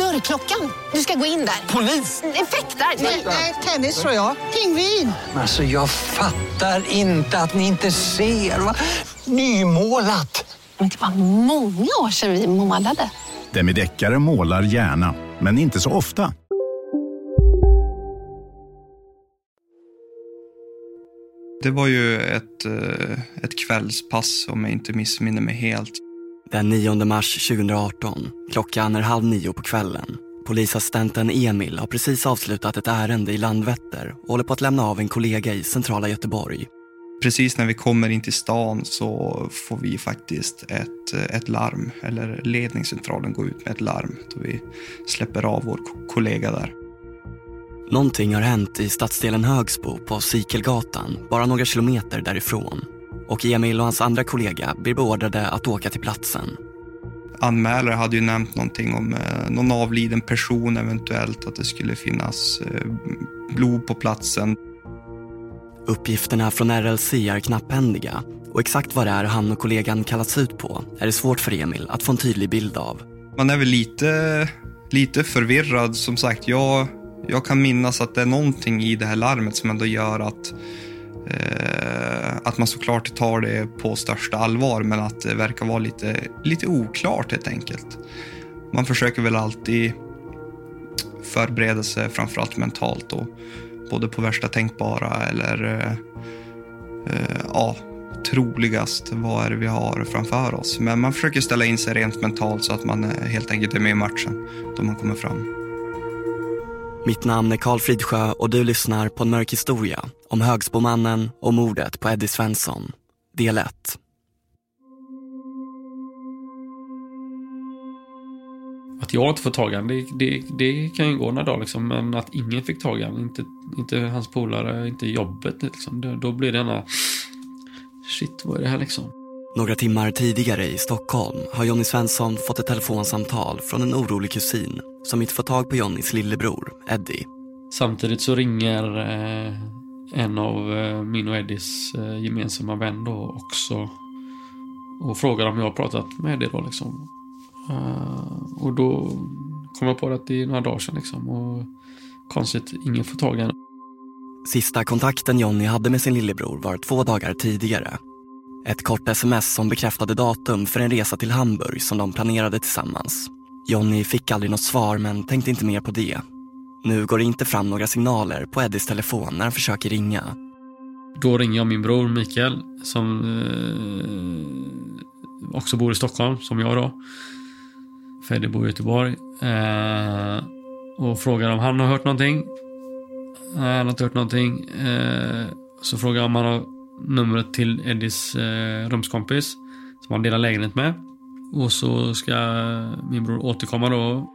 Dörrklockan. Du ska gå in där. Polis? Effektar? Nej, tennis tror jag. Pingvin. Alltså jag fattar inte att ni inte ser. Va? Nymålat. Men det var många år sedan vi målade. Demideckare målar gärna, men inte så ofta. Det var ju ett, eh, ett kvällspass om jag inte missminner mig helt. Den 9 mars 2018, klockan är halv nio på kvällen. Polisassistenten Emil har precis avslutat ett ärende i Landvetter och håller på att lämna av en kollega i centrala Göteborg. Precis när vi kommer in till stan så får vi faktiskt ett, ett larm, eller ledningscentralen går ut med ett larm då vi släpper av vår kollega där. Någonting har hänt i stadsdelen Högsbo på Sikelgatan, bara några kilometer därifrån. Och Emil och hans andra kollega blir beordrade att åka till platsen. Anmälare hade ju nämnt någonting om eh, någon avliden person eventuellt, att det skulle finnas eh, blod på platsen. Uppgifterna från RLC är knapphändiga och exakt vad det är han och kollegan kallats ut på är det svårt för Emil att få en tydlig bild av. Man är väl lite, lite förvirrad. Som sagt, jag, jag kan minnas att det är någonting i det här larmet som ändå gör att Eh, att man såklart tar det på största allvar men att det verkar vara lite, lite oklart helt enkelt. Man försöker väl alltid förbereda sig framförallt mentalt då. Både på värsta tänkbara eller eh, eh, ja, troligast vad är det vi har framför oss. Men man försöker ställa in sig rent mentalt så att man eh, helt enkelt är med i matchen då man kommer fram. Mitt namn är Karl Fridsjö och du lyssnar på en mörk historia om Högsbomannen och mordet på Eddie Svensson. Del 1. Att jag inte får tag i honom, det, det, det, kan ju gå några dagar liksom. Men att ingen fick tag i honom, inte, inte hans polare, inte jobbet liksom. Då, då blir det ena... Shit, vad är det här liksom? Några timmar tidigare i Stockholm har Jonny Svensson fått ett telefonsamtal från en orolig kusin som inte får tag på Jonnys lillebror, Eddie. Samtidigt så ringer eh, en av eh, min och Eddies eh, gemensamma vän då också och frågar om jag har pratat med Eddie då liksom. Uh, och då kom jag på att det är några dagar sedan liksom och konstigt, ingen får tag i henne. Sista kontakten Jonny hade med sin lillebror var två dagar tidigare. Ett kort sms som bekräftade datum för en resa till Hamburg som de planerade tillsammans. Jonny fick aldrig något svar men tänkte inte mer på det. Nu går det inte fram några signaler på Eddies telefon när han försöker ringa. Då ringer jag min bror Mikael som eh, också bor i Stockholm, som jag då. För Eddie bor i Göteborg. Eh, och frågar om han har hört någonting. Nej, han har inte hört någonting. Eh, så frågar jag om han har numret till Eddies eh, rumskompis som han delar lägenhet med. Och så ska min bror återkomma då.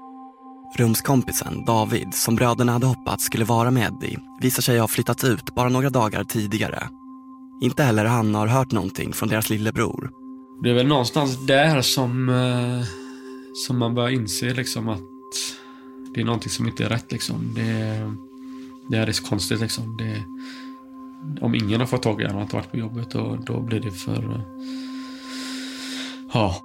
Rumskompisen David, som bröderna hade hoppats skulle vara med Eddie, visar sig ha flyttat ut bara några dagar tidigare. Inte heller han har hört någonting från deras lillebror. Det är väl någonstans där som, eh, som man börjar inse liksom att det är någonting som inte är rätt. Liksom. Det, det är så konstigt. Liksom. Det, om ingen har fått tag i honom inte varit på jobbet, då, då blir det för... eh, Ja.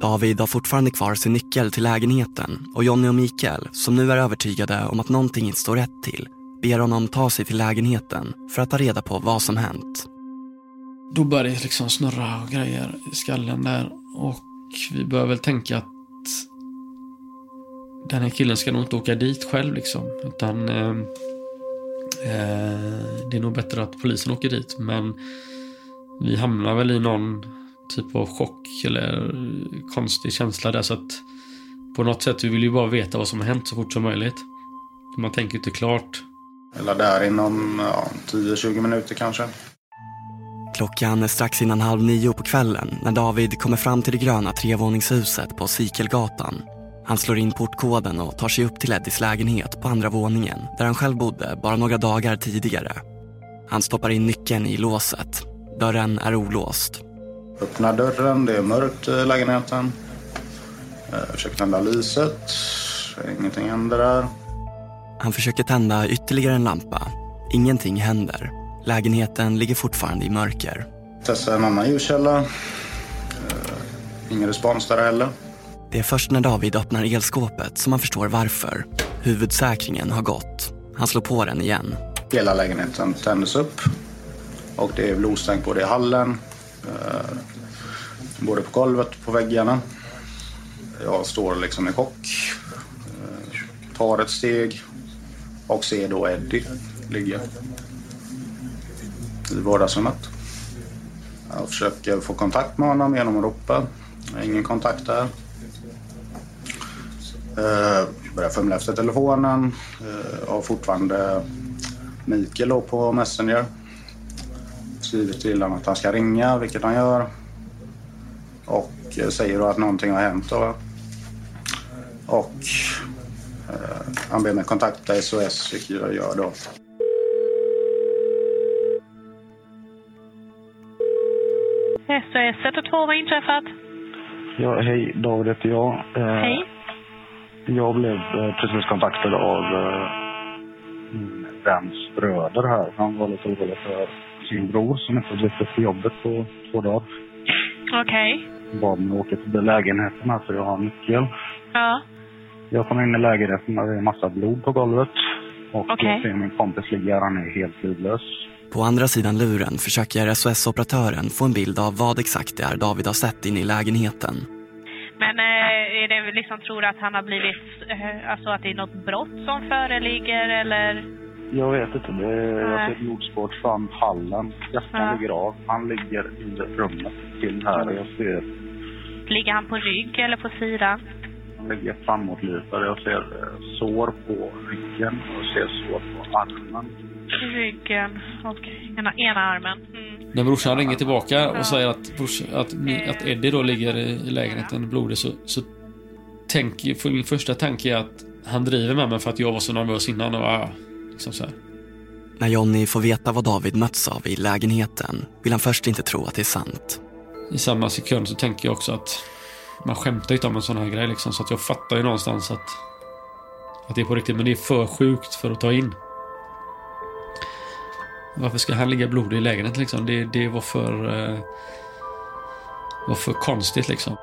David har fortfarande kvar sin nyckel till lägenheten och Jonny och Mikael, som nu är övertygade om att någonting inte står rätt till, ber honom ta sig till lägenheten för att ta reda på vad som hänt. Då börjar det liksom snurra och grejer i skallen där. Och vi börjar väl tänka att den här killen ska nog inte åka dit själv liksom. Utan eh, det är nog bättre att polisen åker dit. Men vi hamnar väl i någon typ av chock eller konstig känsla där. Så att på något sätt, vi vill ju bara veta vad som har hänt så fort som möjligt. Man tänker inte klart. Eller där inom ja, 10-20 minuter kanske. Klockan är strax innan halv nio på kvällen när David kommer fram till det gröna trevåningshuset på Sikelgatan. Han slår in portkoden och tar sig upp till Eddies lägenhet på andra våningen där han själv bodde bara några dagar tidigare. Han stoppar in nyckeln i låset. Dörren är olåst. Öppnar dörren, det är mörkt i lägenheten. Jag försöker tända lyset. Ingenting händer där. Han försöker tända ytterligare en lampa. Ingenting händer. Lägenheten ligger fortfarande i mörker. Testar en annan ljuskälla. Ingen respons där heller. Det är först när David öppnar elskåpet som han förstår varför. Huvudsäkringen har gått. Han slår på den igen. Hela lägenheten tändes upp. Och det är blodstänk både i hallen, eh, både på golvet och på väggarna. Jag står liksom i chock. Eh, tar ett steg och ser då Eddie ligga i vardagsrummet. Jag försöker få kontakt med honom genom att ropa. Ingen kontakt där. Uh, börjar fumla efter telefonen. Uh, har fortfarande Mikael på Messenger. Skriver till honom att han ska ringa, vilket han gör. Och uh, säger då att någonting har hänt. Då. Och uh, han ber mig kontakta SOS, vilket jag gör då. SOS 112, vad har inträffat? Ja, hej, David heter jag. Eh, Hej. Jag blev eh, precis kontaktad av eh, min väns bröder här. Han var lite orolig för sin bror som inte blivit upp på jobbet på två dagar. Okej. Bad mig åka till lägenheten här för jag har nyckel. Ja. Jag kommer in i lägenheten och det är en massa blod på golvet. Och Okej. jag ser min kompis ligga här, han är helt livlös. På andra sidan luren försöker SOS-operatören få en bild av vad exakt det är David har sett inne i lägenheten. Men eh, är det liksom, tror att han har blivit, eh, alltså att det är något brott som föreligger eller? Jag vet inte, det är, Nej. ser blodspår fram hallen. Jackan Ja. ligger av. Han ligger i rummet till här. Jag ser Ligger han på rygg eller på sidan? Han ligger framåtlutad. Jag ser eh, sår på ryggen och jag ser sår på armen. Ryggen, okej. Ena, ena armen. Mm. När brorsan ringer tillbaka och säger att, brors, att, ni- att Eddie då ligger i lägenheten blodig så, så för min första tanke är att han driver med mig för att jag var så nervös innan. Och, liksom så här. När Jonny får veta vad David möts av i lägenheten vill han först inte tro att det är sant. I samma sekund så tänker jag också att man skämtar ju inte om en sån här grej liksom. Så att jag fattar ju någonstans att, att det är på riktigt. Men det är för sjukt för att ta in. Varför ska han ligga blodig i lägenheten liksom? Det, det var för... Eh, var för konstigt liksom.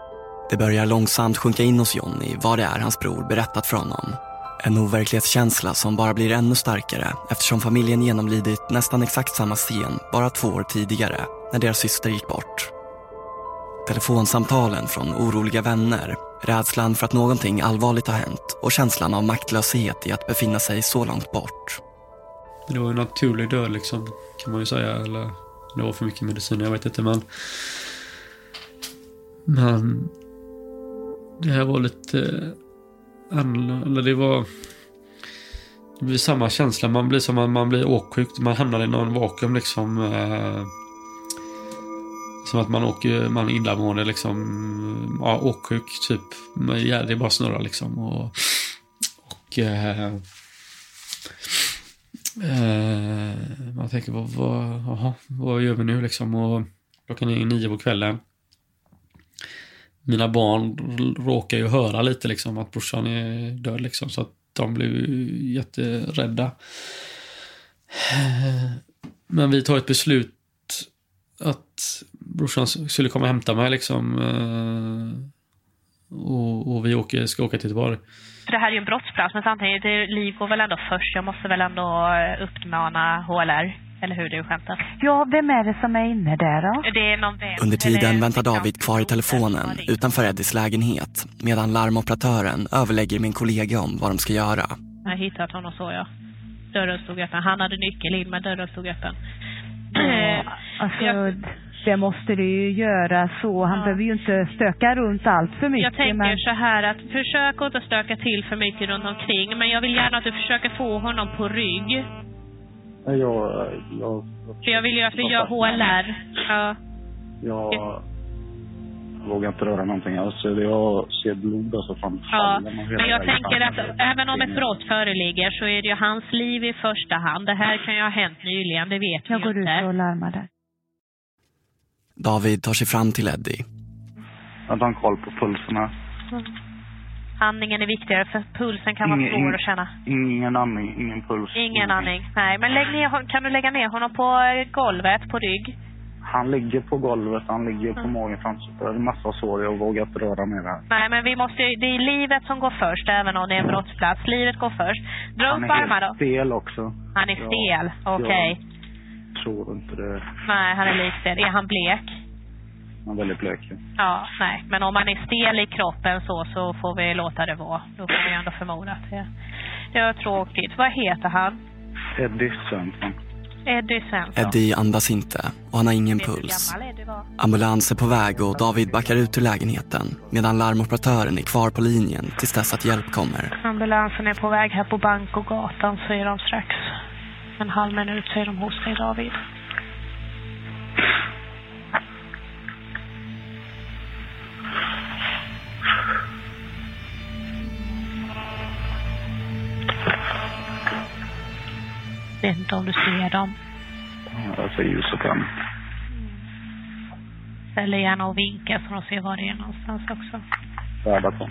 Det börjar långsamt sjunka in hos Jonny vad det är hans bror berättat för honom. En overklighetskänsla som bara blir ännu starkare eftersom familjen genomlidit nästan exakt samma scen bara två år tidigare när deras syster gick bort. Telefonsamtalen från oroliga vänner, rädslan för att någonting allvarligt har hänt och känslan av maktlöshet i att befinna sig så långt bort. Det var en naturlig död liksom, kan man ju säga. Eller det var för mycket medicin, jag vet inte. Men, men det här var lite eh, annorlunda. eller Det var... Det blir samma känsla. Man blir som att man blir åksjuk. Man hamnar i någon vakuum liksom. Eh, som att man åker, man är illamående liksom. Ja, åksjuk typ. Men ja, det är bara snurrar liksom. Och, och eh, Eh, man tänker, vad, vad, aha, vad gör vi nu liksom? Och klockan är nio på kvällen. Mina barn råkar ju höra lite liksom att brorsan är död liksom. Så att de blev jätterädda. Eh, men vi tar ett beslut att brorsan skulle komma och hämta mig liksom. Eh, och, och vi åker, ska åka till Göteborg. För det här är ju en brottsplats, men samtidigt, det, liv går väl ändå först. Jag måste väl ändå eh, uppmana HLR. Eller hur du skämtar? Ja, vem är det som är inne där då? Det är någon vän. Under tiden eller- väntar David kvar i telefonen utanför Eddies lägenhet medan larmoperatören överlägger med en kollega om vad de ska göra. Jag har hittat honom så ja. Dörren stod öppen. Han hade nyckel in men dörren stod öppen. Ja, alltså, jag, Det måste du ju göra så. Han behöver ju inte stöka runt allt för mycket. Jag tänker men... så här att försök att inte stöka till för mycket runt omkring. Men jag vill gärna att du försöker få honom på rygg. Jag, jag, För jag vill ju att vi gör HLR. Ja. jag vågar inte röra någonting alls. Jag ser blod alltså från Ja, men jag tänker att även om ett brott föreligger så är det ju hans liv i första hand. Det här kan ju ha hänt nyligen, det vet Jag vi går ju ut inte. och larmar där. David tar sig fram till Eddie. Jag tar en koll på pulsen här. Andningen är viktigare för pulsen kan vara Ingen- svår ingen- att känna. Ingen andning, ingen puls. Ingen andning. Nej, men lägg ner, kan du lägga ner honom på eh, golvet, på rygg? Han ligger på golvet, han ligger på magen framför. Det är en massa sår, jag vågar inte röra mer här. Nej, men vi måste ju- det är livet som går först, även om det är en brottsplats. Livet går först. Dra Han upp är armar då. helt stel också. Han är Ja, stel, okej. Jag tror inte det. Nej, han är likstel. Är han blek? Han är väldigt blek. ja. Ja, nej. Men om man är stel i kroppen så, så får vi låta det vara. Då får vi ändå förmoda att det, det är tråkigt. Vad heter han? Eddie Svensson. Eddie Svensson. Eddie andas inte och han har ingen puls. Ambulans är på väg och David backar ut ur lägenheten medan larmoperatören är kvar på linjen tills dess att hjälp kommer. Ambulansen är på väg här på Bankogatan säger de strax. En halv minut säger de hos dig David. Vet inte om du ser dem. Ja, Jag ser ljuset än. Ställer gärna och vinka så de ser var det är någonstans också. Värda på.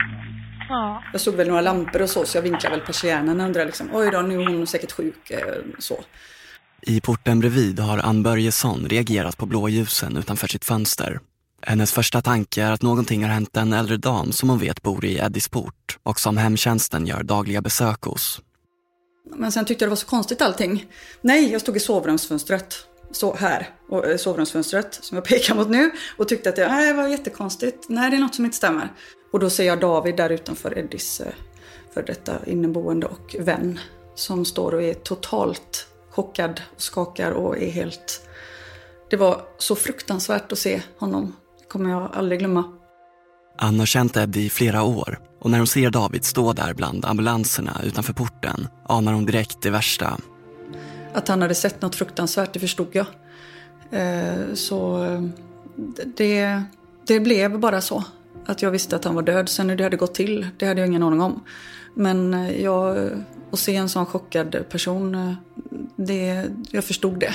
Ja. Jag såg väl några lampor och så, så jag vinkade väl persiennerna och undrade liksom, oj då, nu är hon säkert sjuk. eh, Så. I porten bredvid har Ann Börjesson reagerat på blåljusen utanför sitt fönster. Hennes första tanke är att någonting har hänt en äldre dam som hon vet bor i Eddies port och som hemtjänsten gör dagliga besök hos. Men sen tyckte jag det var så konstigt allting. Nej, jag stod i sovrumsfönstret. Så här, och eh, sovrumsfönstret som jag pekar mot nu. Och tyckte att det, nej, det var jättekonstigt. Nej, det är något som inte stämmer. Och då ser jag David där utanför Eddies eh, för detta inneboende och vän. Som står och är totalt chockad och skakar och är helt... Det var så fruktansvärt att se honom. Det kommer jag aldrig glömma. Ann har känt Eddie i flera år och när hon ser David stå där bland ambulanserna utanför porten anar hon direkt det värsta. Att han hade sett något fruktansvärt, det förstod jag. Eh, Så eh, det, det blev bara så. Att jag visste att han var död. Sen hur det hade gått till, det hade jag ingen aning om. Men eh, jag, att se en sån chockad person, det, jag förstod det.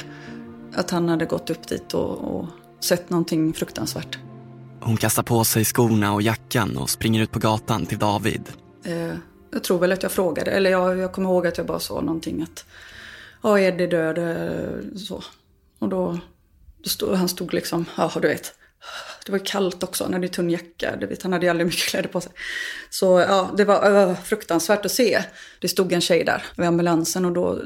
Att han hade gått upp dit och, och sett någonting fruktansvärt. Hon kastar på sig skorna och jackan och springer ut på gatan till David. Eh, Jag tror väl att jag frågade, eller jag, jag kommer ihåg att jag bara sa någonting att ja, Eddie död, så. Och då stod, han stod liksom, ja du vet. Det var kallt också, han hade ju tunn jacka, du vet, han hade ju aldrig mycket kläder på sig. Så ja, det var ö, fruktansvärt att se. Det stod en tjej där vid ambulansen och då eh,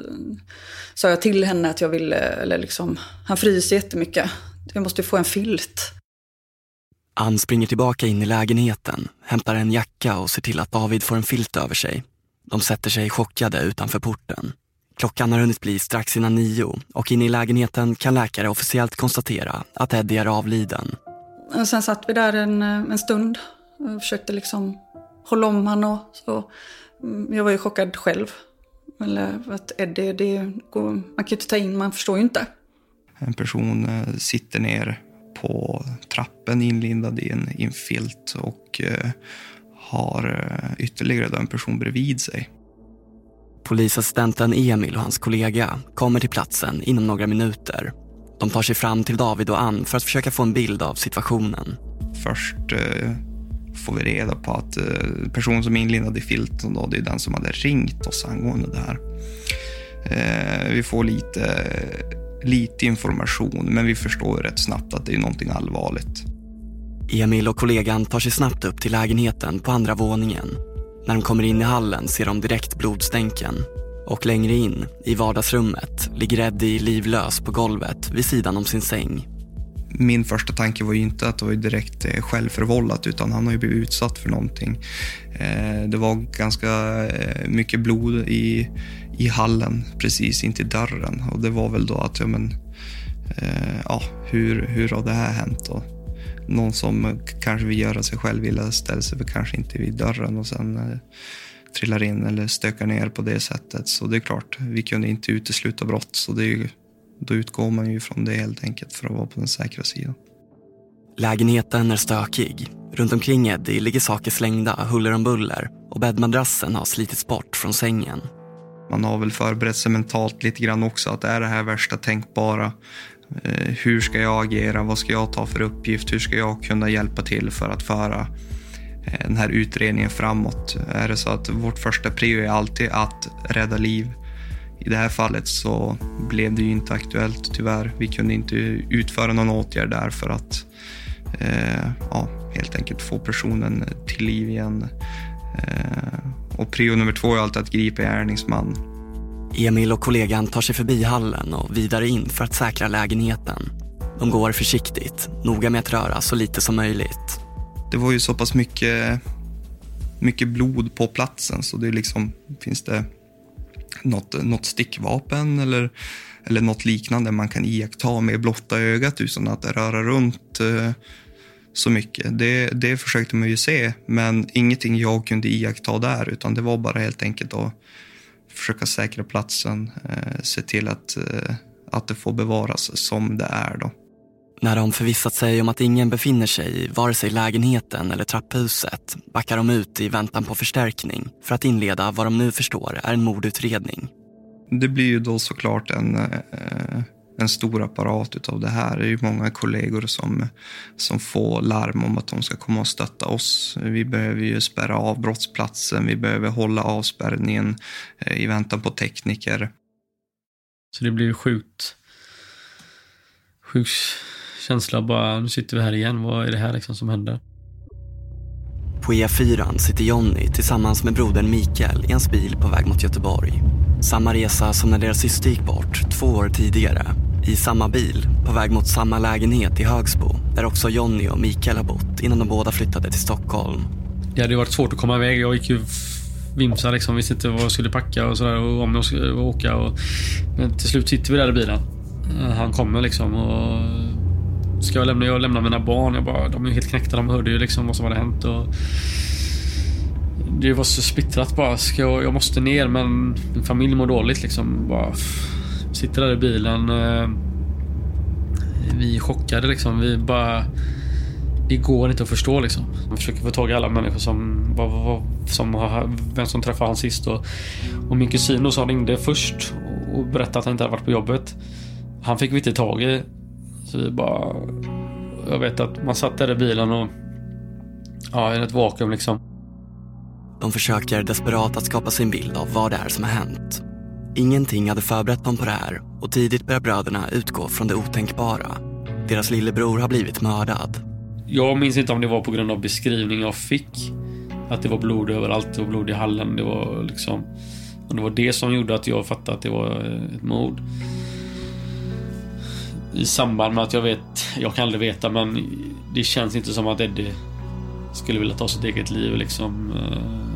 sa jag till henne att jag ville, eller liksom, han fryser jättemycket. Jag måste få en filt. Ann springer tillbaka in i lägenheten, hämtar en jacka och ser till att David får en filt över sig. De sätter sig chockade utanför porten. Klockan har hunnit bli strax innan nio och inne i lägenheten kan läkare officiellt konstatera att Eddie är avliden. Och Sen satt vi där en, eh, en stund och försökte liksom hålla om han och så. Mm, Jag var ju chockad själv. Eller att Eddie, det går, man kan ju inte ta in, man förstår ju inte. En person eh, sitter ner på trappen inlindad i en, i en filt och eh, har ytterligare en person bredvid sig. Polisassistenten Emil och hans kollega kommer till platsen inom några minuter. De tar sig fram till David och Ann för att försöka få en bild av situationen. Först eh, får vi reda på att eh, personen som är inlindad i filten då, det är den som hade ringt oss angående det här. Eh, vi får lite, lite information, men vi förstår rätt snabbt att det är någonting allvarligt. Emil och kollegan tar sig snabbt upp till lägenheten på andra våningen. När de kommer in i hallen ser de direkt blodstänken. Och längre in, i vardagsrummet, ligger Eddie livlös på golvet vid sidan om sin säng. Min första tanke var ju inte att det var direkt eh, självförvållat utan han har ju blivit utsatt för någonting. Eh, det var ganska eh, mycket blod i, i hallen precis intill dörren och det var väl då att ja, men, ja, hur, hur har det här hänt? Och någon som kanske vill göra sig själv illa ställer sig kanske inte vid dörren och sen eh, trillar in eller stökar ner på det sättet. Så det är klart, vi kunde inte utesluta brott. Så det är ju, då utgår man ju från det helt enkelt för att vara på den säkra sidan. Lägenheten är stökig. Runt omkring Eddie ligger saker slängda huller om buller och bäddmadrassen har slitits bort från sängen. Man har väl förberett sig mentalt lite grann också. Att är det här värsta tänkbara? Eh, hur ska jag agera? Vad ska jag ta för uppgift? Hur ska jag kunna hjälpa till för att föra eh, den här utredningen framåt? Är det så att vårt första prio är alltid att rädda liv? I det här fallet så blev det ju inte aktuellt tyvärr. Vi kunde inte utföra någon åtgärd där för att eh, ja, helt enkelt få personen till liv igen. Eh, och prio nummer två är alltid att gripa gärningsman. Emil och kollegan tar sig förbi hallen och vidare in för att säkra lägenheten. De går försiktigt, noga med att röra så lite som möjligt. Det var ju så pass mycket, mycket blod på platsen så det liksom, finns det något, något stickvapen eller, eller något liknande man kan iaktta med blotta ögat utan att röra runt eh, så mycket. Det, det försökte man ju se, men ingenting jag kunde iaktta där utan det var bara helt enkelt att försöka säkra platsen, eh, se till att, eh, att det får bevaras som det är. Då. När de förvissat sig om att ingen befinner sig i vare sig lägenheten eller trapphuset backar de ut i väntan på förstärkning för att inleda vad de nu förstår är en mordutredning. Det blir ju då såklart en, eh, en stor apparat utav det här. Det är ju många kollegor som, som får larm om att de ska komma och stötta oss. Vi behöver ju spärra av brottsplatsen, vi behöver hålla avspärrningen eh, i väntan på tekniker. Så det blir sjukt, sjuk känsla bara, nu sitter vi här igen, vad är det här liksom som händer? På E4 sitter Jonny tillsammans med brodern Mikael i hans bil på väg mot Göteborg. Samma resa som när deras syster gick bort två år tidigare. I samma bil, på väg mot samma lägenhet i Högsbo där också Jonny och Mikael har bott innan de båda flyttade till Stockholm. Det hade varit svårt att komma iväg. Jag gick ju vimsa liksom. Visste inte vad jag skulle packa och sådär och om jag skulle åka. Och... Men till slut sitter vi där i bilen. Eh, han kommer liksom och ska jag lämna? Jag lämnar mina barn. Jag bara, de är helt knäckta. De hörde ju liksom vad som hade hänt. Och det var så splittrat bara. Ska jag, jag måste ner men min familj mår dåligt liksom. Bara, sitter där i bilen. Eh, vi är chockade liksom. Vi bara... Det går inte att förstå liksom. Man försöker få tag i alla människor som, som har, vem som träffade han sist. Och, och min kusin som ringde först och berättade att han inte hade varit på jobbet. Han fick vi inte tag i. Så vi bara... Jag vet att man satt där i bilen och... Ja, i ett vakuum liksom. De försöker desperat att skapa sin bild av vad det är som har hänt. Ingenting hade förberett dem på det här och tidigt börjar bröderna utgå från det otänkbara. Deras lillebror har blivit mördad. Jag minns inte om det var på grund av beskrivningen jag fick. Att det var blod överallt, det var blod i hallen. Det var liksom... Och det var det som gjorde att jag fattade att det var eh, ett mord. I samband med att jag vet, jag kan aldrig veta men det känns inte som att Eddie skulle vilja ta sitt eget liv liksom. Eh,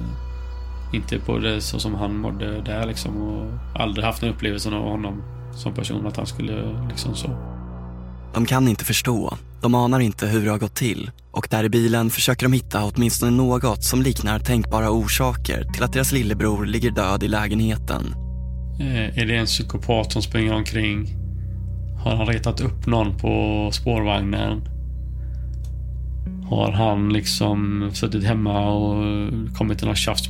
inte på det så som han mådde där liksom. Och aldrig haft den upplevelsen av honom som person att han skulle liksom så. De kan inte förstå. De anar inte hur det har gått till. Och där i bilen försöker de hitta åtminstone något som liknar tänkbara orsaker till att deras lillebror ligger död i lägenheten. Är det en psykopat som springer omkring? Har han retat upp någon på spårvagnen? Har han liksom suttit hemma och kommit till något tjafs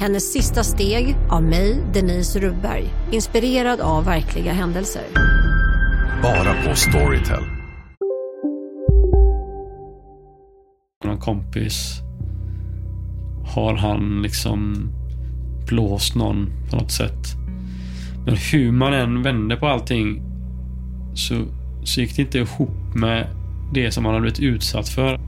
Hennes sista steg av mig, Denise Rubberg. Inspirerad av verkliga händelser. Bara på Storytel. Någon kompis har han liksom blåst någon på något sätt. Men hur man än vände på allting så, så gick det inte ihop med det som han hade blivit utsatt för.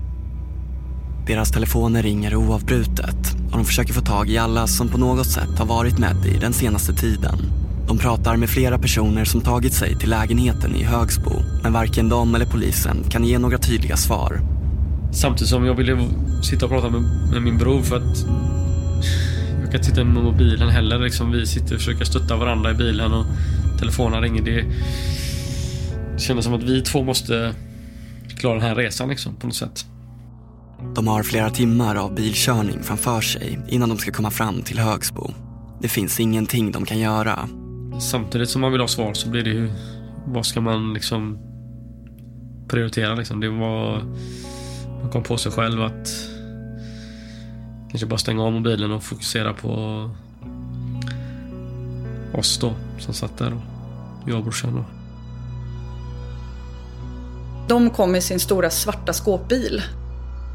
Deras telefoner ringer oavbrutet och de försöker få tag i alla som på något sätt har varit med i den senaste tiden. De pratar med flera personer som tagit sig till lägenheten i Högsbo men varken de eller polisen kan ge några tydliga svar. Samtidigt som jag ville sitta och prata med, med min bror för att jag kan inte sitta med mobilen heller. Liksom, vi sitter och försöker stötta varandra i bilen och telefonen ringer. Det, det kändes som att vi två måste klara den här resan liksom, på något sätt. De har flera timmar av bilkörning framför sig innan de ska komma fram till Högsbo. Det finns ingenting de kan göra. Samtidigt som man vill ha svar så blir det ju... Vad ska man liksom prioritera liksom? Det var... Man kom på sig själv att kanske bara stänga av mobilen och fokusera på oss då som satt där. Och jag och brorsan. Och... De kom i sin stora svarta skåpbil.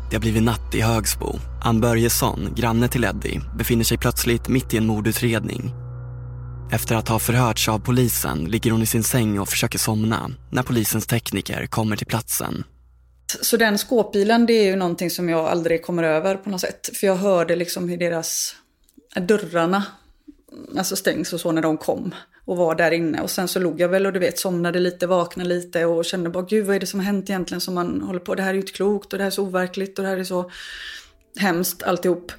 Det har blivit natt i Högsbo. Ann Börjesson, granne till Eddie, befinner sig plötsligt mitt i en mordutredning. Efter att ha förhörts av polisen ligger hon i sin säng och försöker somna när polisens tekniker kommer till platsen. Så den skåpbilen, det är ju någonting som jag aldrig kommer över på något sätt. För jag hörde liksom hur deras dörrarna alltså stängs och så när de kom och var där inne. Och sen så låg jag väl och du vet somnade lite, vaknade lite och kände bara gud vad är det som har hänt egentligen som man håller på. Det här är ju inte klokt och det här är så overkligt och det här är så hemskt alltihop.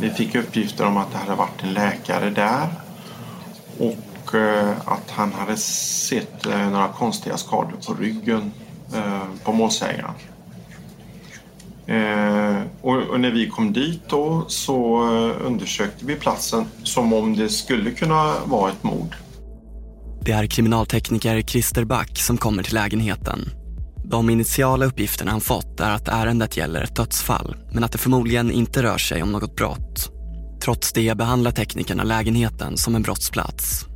Vi fick uppgifter om att det hade varit en läkare där och eh, att han hade sett eh, några konstiga skador på ryggen eh, på målsägaren. Och när vi kom dit då så undersökte vi platsen som om det skulle kunna vara ett mord. Det är kriminaltekniker Christer Back som kommer till lägenheten. De initiala uppgifterna han fått är att ärendet gäller ett dödsfall men att det förmodligen inte rör sig om något brott. Trots det behandlar teknikerna lägenheten som en brottsplats.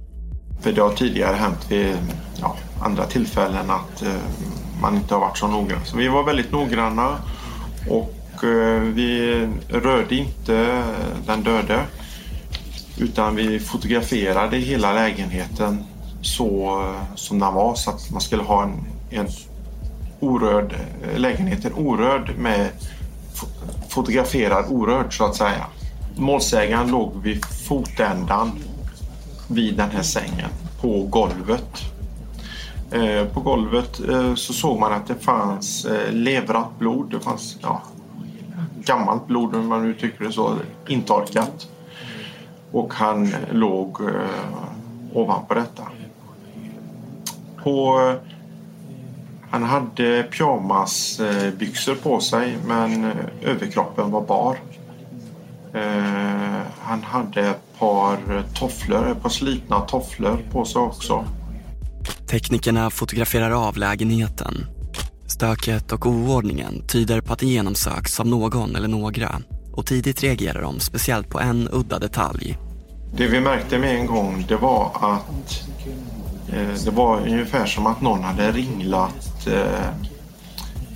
För det har tidigare hänt vid ja, andra tillfällen att eh, man inte har varit så noggrann. Så vi var väldigt noggranna och eh, vi rörde inte den döde utan vi fotograferade hela lägenheten så som den var så att man skulle ha en, en orörd eh, lägenheten orörd med fotograferad orörd så att säga. Målsägaren låg vid fotändan vid den här sängen på golvet. Eh, på golvet eh, så såg man att det fanns leverat levrat blod. Det fanns ja, gammalt blod om man uttrycker det så, intorkat. Och han låg ovanpå detta. På, han hade pyjamasbyxor på sig men överkroppen var bar. Han hade ett par tofflor, ett par slitna tofflor på sig också. Teknikerna fotograferar av lägenheten. Stöket och oordningen tyder på att det genomsöks av någon eller några och tidigt reagerar de speciellt på en udda detalj. Det vi märkte med en gång det var att eh, det var ungefär som att någon hade ringlat eh,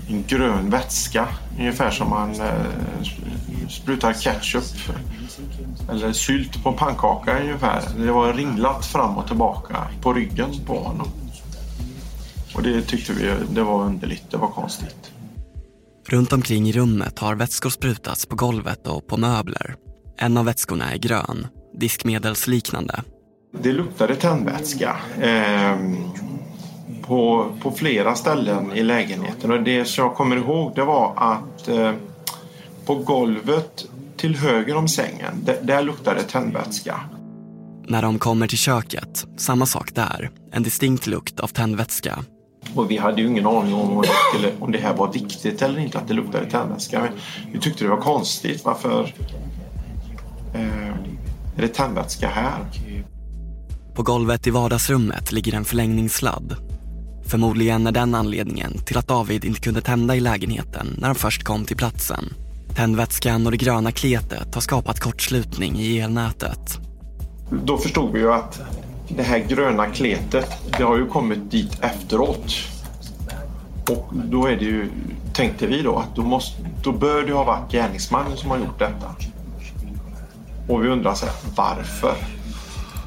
en grön vätska. Ungefär som man eh, sprutar ketchup eller sylt på pannkaka ungefär. Det var ringlat fram och tillbaka på ryggen på honom. Och det tyckte vi det var underligt, det var konstigt. Runt omkring i rummet har vätskor sprutats på golvet och på möbler. En av vätskorna är grön, diskmedelsliknande. Det luktade tändvätska. Eh, på, på flera ställen i lägenheten. Och det som jag kommer ihåg det var att eh, på golvet till höger om sängen, där, där luktade tändvätska. När de kommer till köket, samma sak där. En distinkt lukt av tändvätska. Och vi hade ju ingen aning om, det, skulle, om det här var viktigt eller inte att det luktade tändvätska. Men vi tyckte det var konstigt. Varför eh, är det tändvätska här? På golvet i vardagsrummet ligger en förlängningssladd Förmodligen är den anledningen till att David inte kunde tända i lägenheten när de först kom till platsen. Tändvätskan och det gröna kletet har skapat kortslutning i elnätet. Då förstod vi ju att det här gröna kletet, det har ju kommit dit efteråt. Och då är det ju, tänkte vi då, att då, måste, då bör det ha varit gärningsmannen som har gjort detta. Och vi undrar så här, varför?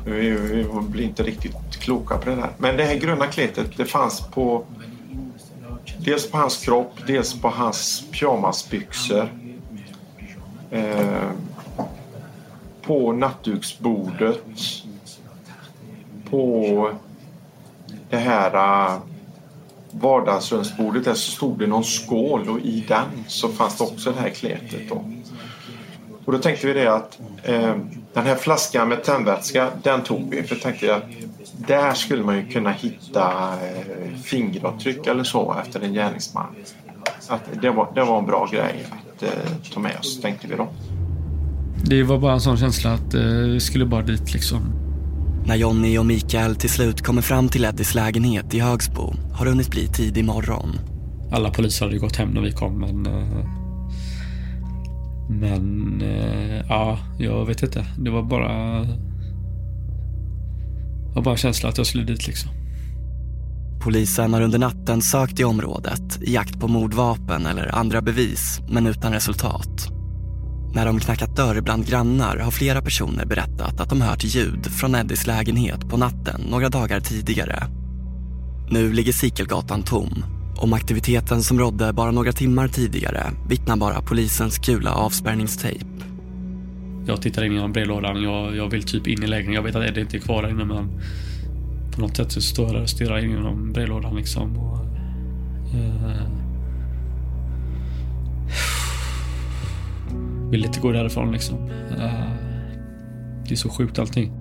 Vi, vi blir inte riktigt kloka på det där. Men det här gröna kletet, det fanns på dels på hans kropp, dels på hans pyjamasbyxor. Eh, på nattduksbordet. På det här uh, vardagsrumsbordet där så stod det någon skål och i den så fanns det också det här kletet. Då. Och då tänkte vi det att eh, den här flaskan med tändvätska, den tog vi. För tänkte jag där skulle man ju kunna hitta eh, fingeravtryck eller så efter en gärningsman. Att det, var, det var en bra grej att eh, ta med oss, tänkte vi då. Det var bara en sån känsla att eh, vi skulle bara dit liksom. När Jonny och Mikael till slut kommer fram till Eddies lägenhet i Högsbo har det hunnit bli tidig morgon. Alla poliser hade ju gått hem när vi kom men... Eh, men eh, ja, jag vet inte. Det var bara... Det var bara en känsla att jag skulle dit liksom. Polisen har under natten sökt i området i jakt på mordvapen eller andra bevis, men utan resultat. När de knackat dörr bland grannar har flera personer berättat att de hört ljud från Eddies lägenhet på natten några dagar tidigare. Nu ligger Sikelgatan tom. Om aktiviteten som rådde bara några timmar tidigare vittnar bara polisens gula avspärrningstejp. Jag tittar in genom brevlådan. Jag, jag vill typ in i lägenheten. Jag vet att Eddie inte är kvar där inne men på något sätt så står jag där och stirrar in genom brevlådan liksom. Och, eh, vill inte gå därifrån liksom. Eh, det är så sjukt allting.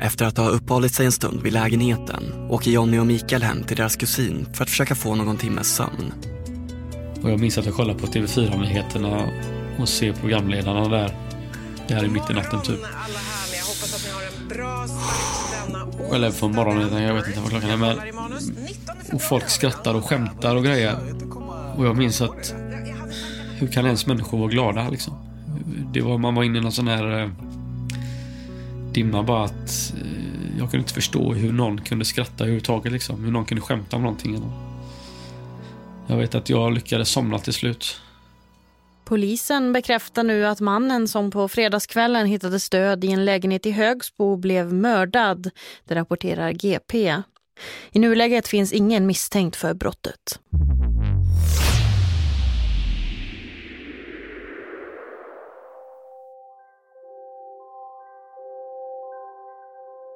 Efter att ha uppehållit sig en stund vid lägenheten åker Jonny och Mikael hem till deras kusin för att försöka få någon timmes sömn. Och jag minns att jag kollade på TV4-nyheterna och ser programledarna där. Det här är mitt i natten typ. Eller på morgonen, jag vet inte vad klockan är. Men, och folk skrattar och skämtar och grejer. Och jag minns att hur kan ens människor vara glada liksom? Det var, man var inne i någon sån här eh, dimma bara att eh, jag kunde inte förstå hur någon kunde skratta överhuvudtaget liksom. Hur någon kunde skämta om någonting. Jag vet att jag lyckades somna till slut. Polisen bekräftar nu att mannen som på fredagskvällen hittade stöd i en lägenhet i Högsbo blev mördad. Det rapporterar GP. I nuläget finns ingen misstänkt för brottet.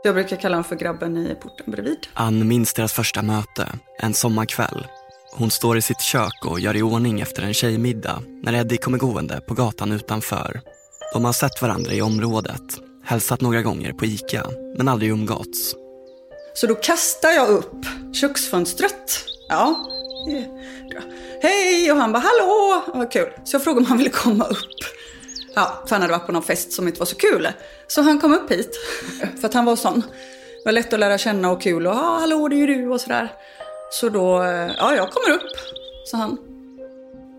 Jag brukar kalla honom för grabben i porten bredvid. Ann minns deras första möte, en sommarkväll. Hon står i sitt kök och gör i ordning efter en tjejmiddag när Eddie kommer gående på gatan utanför. De har sett varandra i området, hälsat några gånger på Ica, men aldrig umgåtts. Så då kastar jag upp köksfönstret. Ja. Hej! Och han bara hallå! Vad kul. Så jag frågade om han ville komma upp. Ja, för han hade varit på någon fest som inte var så kul. Så han kom upp hit. För att han var sån. Det var lätt att lära känna och kul och ja, hallå det är ju du och sådär. Så då, ja jag kommer upp, sa han.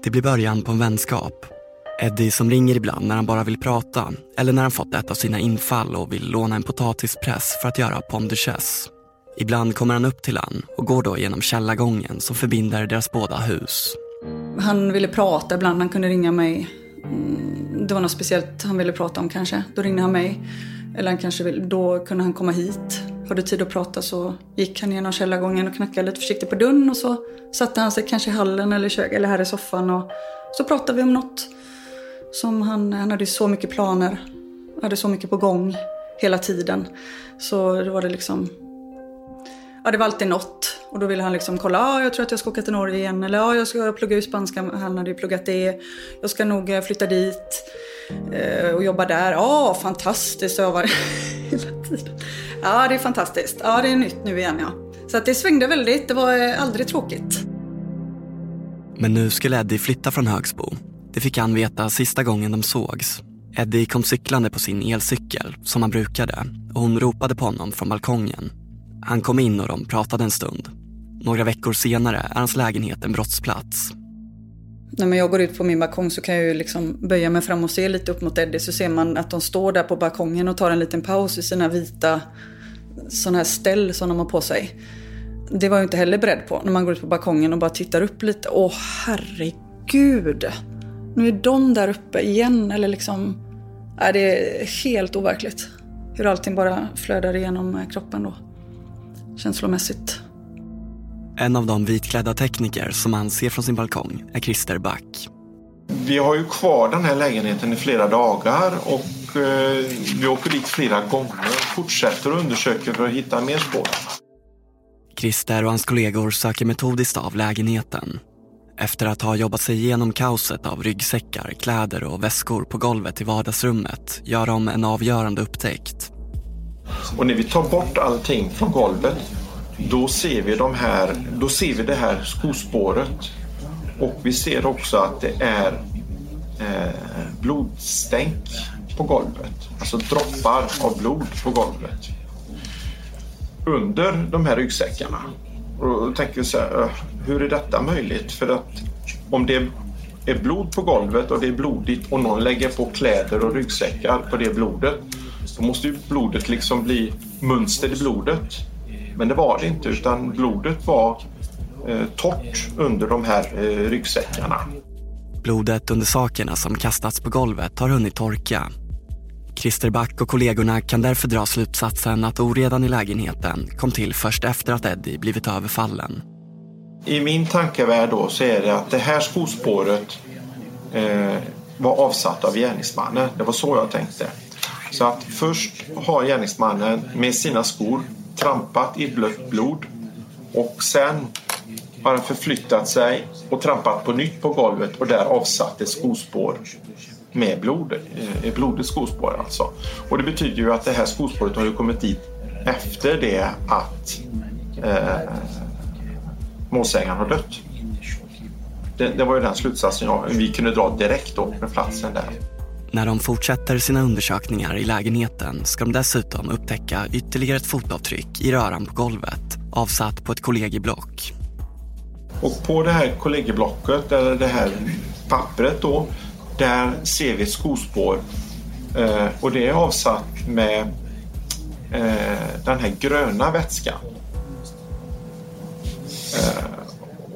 Det blir början på en vänskap. Eddie som ringer ibland när han bara vill prata eller när han fått ett av sina infall och vill låna en potatispress för att göra pomme duchesse. Ibland kommer han upp till han och går då genom källargången som förbinder deras båda hus. Han ville prata ibland, han kunde ringa mig. Mm, det var något speciellt han ville prata om kanske. Då ringde han mig. Eller han kanske vill, då kunde han komma hit. Hade tid att prata så gick han genom källargången och knackade lite försiktigt på dörren och så satte han sig kanske i hallen eller kök eller här i soffan och så pratade vi om något. Som han, han hade så mycket planer, hade så mycket på gång hela tiden. Så då var det liksom, ja det var alltid något. Och då ville han liksom kolla, ja jag tror att jag ska åka till Norge igen. Eller ja jag ska plugga ut spanska, han hade ju pluggat det. Jag ska nog eh, flytta dit eh, och jobba där. Ja, fantastiskt, jag var hela tiden. Ja, det är fantastiskt. Ja, det är nytt nu igen ja. Så att det svängde väldigt, det var eh, aldrig tråkigt. Men nu skulle Eddie flytta från Högsbo. Det fick han veta sista gången de sågs. Eddie kom cyklande på sin elcykel, som han brukade, och hon ropade på honom från balkongen. Han kom in och de pratade en stund. Några veckor senare är hans lägenhet en brottsplats. När jag går ut på min balkong så kan jag ju liksom böja mig fram och se lite upp mot Eddie så ser man att de står där på balkongen och tar en liten paus i sina vita sådana här ställ som de har på sig. Det var jag inte heller beredd på när man går ut på balkongen och bara tittar upp lite. Åh herregud! Nu är de där uppe igen eller liksom... Är det är helt overkligt. Hur allting bara flödar igenom eh, kroppen då. Känslomässigt. En av de vitklädda tekniker som man ser från sin balkong är Christer Back. Vi har ju kvar den här lägenheten i flera dagar och eh, vi åker dit flera gånger. Fortsätter och undersöker för att hitta mer spår. Christer och hans kollegor söker metodiskt av lägenheten. Efter att ha jobbat sig igenom kaoset av ryggsäckar, kläder och väskor på golvet i vardagsrummet gör de en avgörande upptäckt. Och när vi tar bort allting från golvet då ser vi, de här, då ser vi det här skospåret. Och vi ser också att det är eh, blodstänk på golvet. Alltså droppar av blod på golvet. Under de här ryggsäckarna. Och då tänker vi så här, eh, hur är detta möjligt? För att om det är blod på golvet och det är blodigt och någon lägger på kläder och ryggsäckar på det blodet. Då måste ju blodet liksom bli mönster i blodet. Men det var det inte utan blodet var eh, torrt under de här eh, ryggsäckarna. Blodet under sakerna som kastats på golvet har hunnit torka. Christer Back och kollegorna kan därför dra slutsatsen att oredan i lägenheten kom till först efter att Eddie blivit överfallen. I min tankevärld då så är det att det här skospåret eh, var avsatt av gärningsmannen. Det var så jag tänkte. Så att först har gärningsmannen med sina skor trampat i blött blod och sen har han förflyttat sig och trampat på nytt på golvet och där avsatt ett skospår med blod, eh, ett blodigt skospår alltså. Och det betyder ju att det här skospåret har ju kommit dit efter det att eh, målsägaren har dött. Det, det, var ju den slutsatsen jag, vi kunde dra direkt då med platsen där. När de fortsätter sina undersökningar i lägenheten ska de dessutom upptäcka ytterligare ett fotavtryck i röran på golvet avsatt på ett kollegieblock. Och på det här kollegieblocket, eller det här pappret då, där ser vi ett skospår eh, och det är avsatt med eh, den här gröna vätskan. Eh,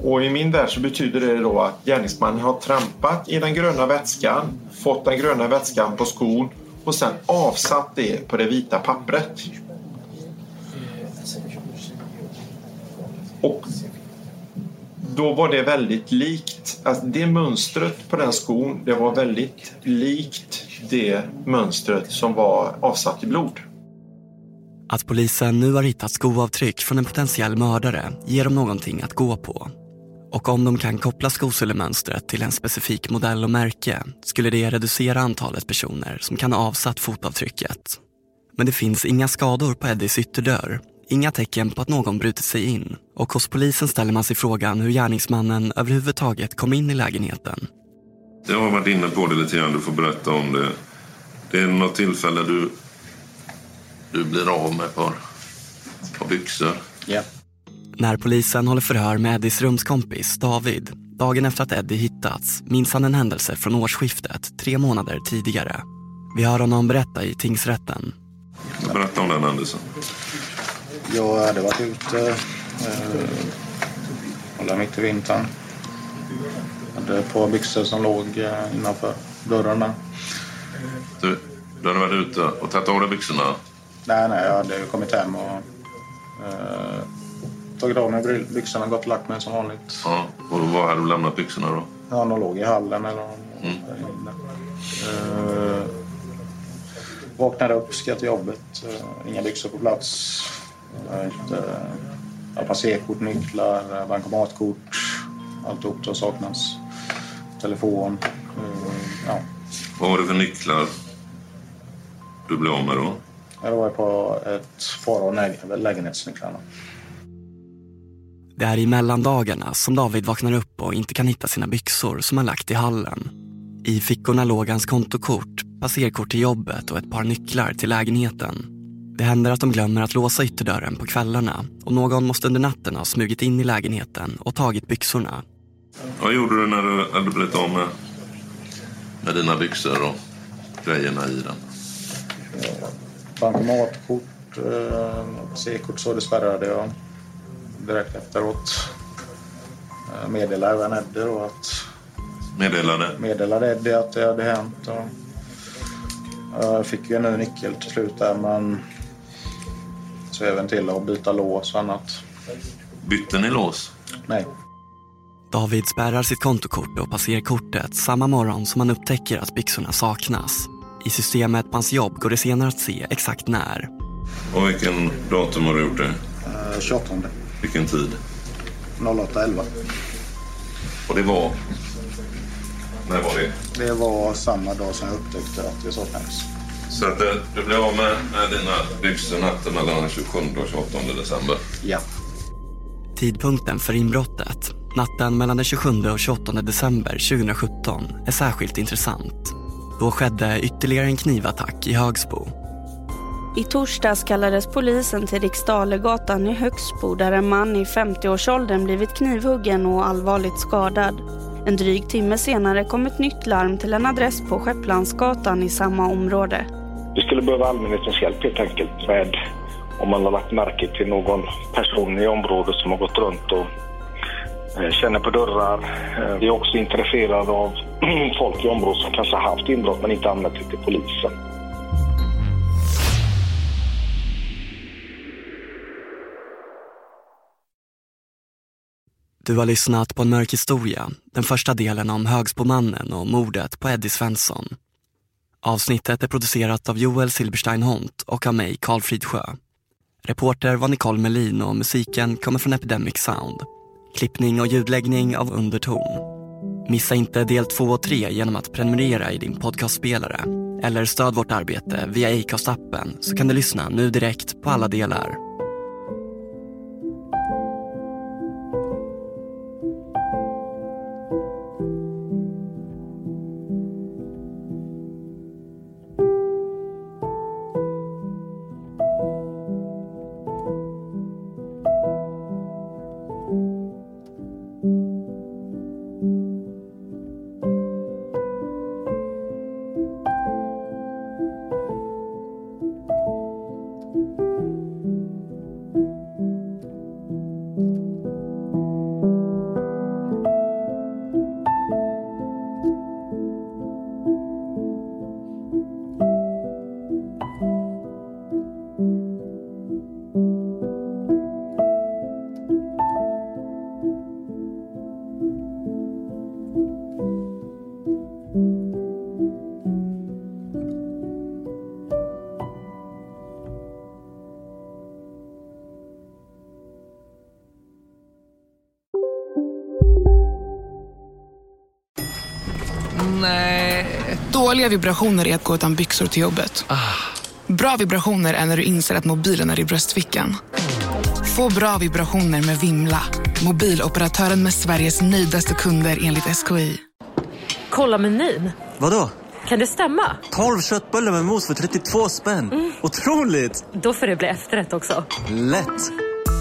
och i min värld så betyder det då att gärningsmannen har trampat i den gröna vätskan, fått den gröna vätskan på skon och sen avsatt det på det vita pappret. Och då var det väldigt likt, alltså det mönstret på den skon, det var väldigt likt det mönstret som var avsatt i blod. Att polisen nu har hittat skoavtryck från en potentiell mördare ger dem någonting att gå på. Och om de kan koppla skosullemönstret till en specifik modell och märke skulle det reducera antalet personer som kan ha avsatt fotavtrycket. Men det finns inga skador på Eddies ytterdörr, inga tecken på att någon brutit sig in och hos polisen ställer man sig frågan hur gärningsmannen överhuvudtaget kom in i lägenheten. Jag har varit inne på det lite grann, du får berätta om det. Det är något tillfälle du, du blir av med ett par, par byxor. Ja. När polisen håller förhör med Eddies rumskompis David dagen efter att Eddie hittats minns han en händelse från årsskiftet tre månader tidigare. Vi hör honom berätta i tingsrätten. Berätta om den händelsen. Jag hade varit ute, eh, mitt i vintern. Hade ett par byxor som låg eh, innanför dörrarna. Du, du hade varit ute och tagit av dig byxorna? Nej, nej, jag hade kommit hem och eh, tagit av mig byxorna och gått och lagt mig som vanligt. Ja, och var hade du lämnat byxorna då? Ja, de låg i hallen eller mm. Uh, vaknade upp, ska till jobbet. Uh, inga byxor på plats. Uh, inte, uh, passerkort, nycklar, bankomatkort. Alltihop som saknas. Telefon. Uh, ja. Vad var det för nycklar du blev av med då? Det var på ett par av lägenhetsnycklarna. Det är i mellandagarna som David vaknar upp och inte kan hitta sina byxor som han lagt i hallen. I fickorna låg hans kontokort, passerkort till jobbet och ett par nycklar till lägenheten. Det händer att de glömmer att låsa ytterdörren på kvällarna och någon måste under natten ha smugit in i lägenheten och tagit byxorna. Vad gjorde du när du hade blivit av med, med dina byxor och grejerna i den? Bankomatkort, eh, C-kort så det spärrade jag direkt efteråt. Eh, Meddelade även Eddie då att... Meddelade? Meddelade Eddie att det hade hänt. Och jag fick ju en ny nyckel till slut där men så även till att byta lås och annat. Bytte ni lås? Nej. David spärrar sitt kontokort och passerar kortet samma morgon som han upptäcker att byxorna saknas. I systemet på hans jobb går det senare att se exakt när. Och vilken datum har du gjort det? Eh, 28. Vilken tid? 08.11. Och det var? När var det? Det var samma dag som jag upptäckte att det saknades. Så att eh, du blev av med, med dina byxor natten mellan den 27 och 28 december? Ja. Tidpunkten för inbrottet, natten mellan den 27 och 28 december 2017, är särskilt intressant. Då skedde ytterligare en knivattack i Högsbo. I torsdags kallades polisen till Riksdalegatan i Högsbo där en man i 50-årsåldern blivit knivhuggen och allvarligt skadad. En dryg timme senare kom ett nytt larm till en adress på Skepplandsgatan i samma område. Vi skulle behöva allmänhetens hjälp helt enkelt med om man har lagt märke till någon person i området som har gått runt och eh, känner på dörrar. Eh, vi är också intresserade av folk i området som kanske har haft inbrott men inte anmält det till polisen. Du har lyssnat på en mörk historia, den första delen om Högsbomannen och mordet på Eddie Svensson. Avsnittet är producerat av Joel Silberstein Hont och av mig, Karl Fridsjö. Reporter var Nicole Melin och musiken kommer från Epidemic Sound. Klippning och ljudläggning av Underton. Missa inte del 2 och 3 genom att prenumerera i din podcastspelare eller stöd vårt arbete via Acast-appen så kan du lyssna nu direkt på alla delar. Dåliga vibrationer är att gå utan byxor till jobbet. Bra vibrationer är när du inser att mobilen är i bröstfickan. Få bra vibrationer med Vimla. Mobiloperatören med Sveriges nöjdaste kunder enligt SKI. Kolla menyn. Vadå? Kan det stämma? 12 köttbullar med mos för 32 spänn. Otroligt! Då får det bli efterrätt också. Lätt!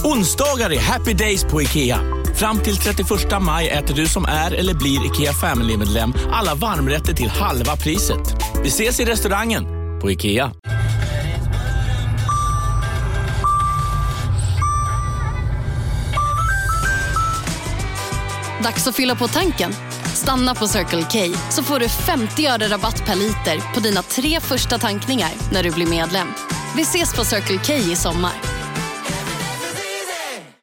Onsdagar är happy days på IKEA. Fram till 31 maj äter du som är eller blir IKEA Family-medlem alla varmrätter till halva priset. Vi ses i restaurangen på IKEA. Dags att fylla på tanken. Stanna på Circle K så får du 50 öre rabatt per liter på dina tre första tankningar när du blir medlem. Vi ses på Circle K i sommar.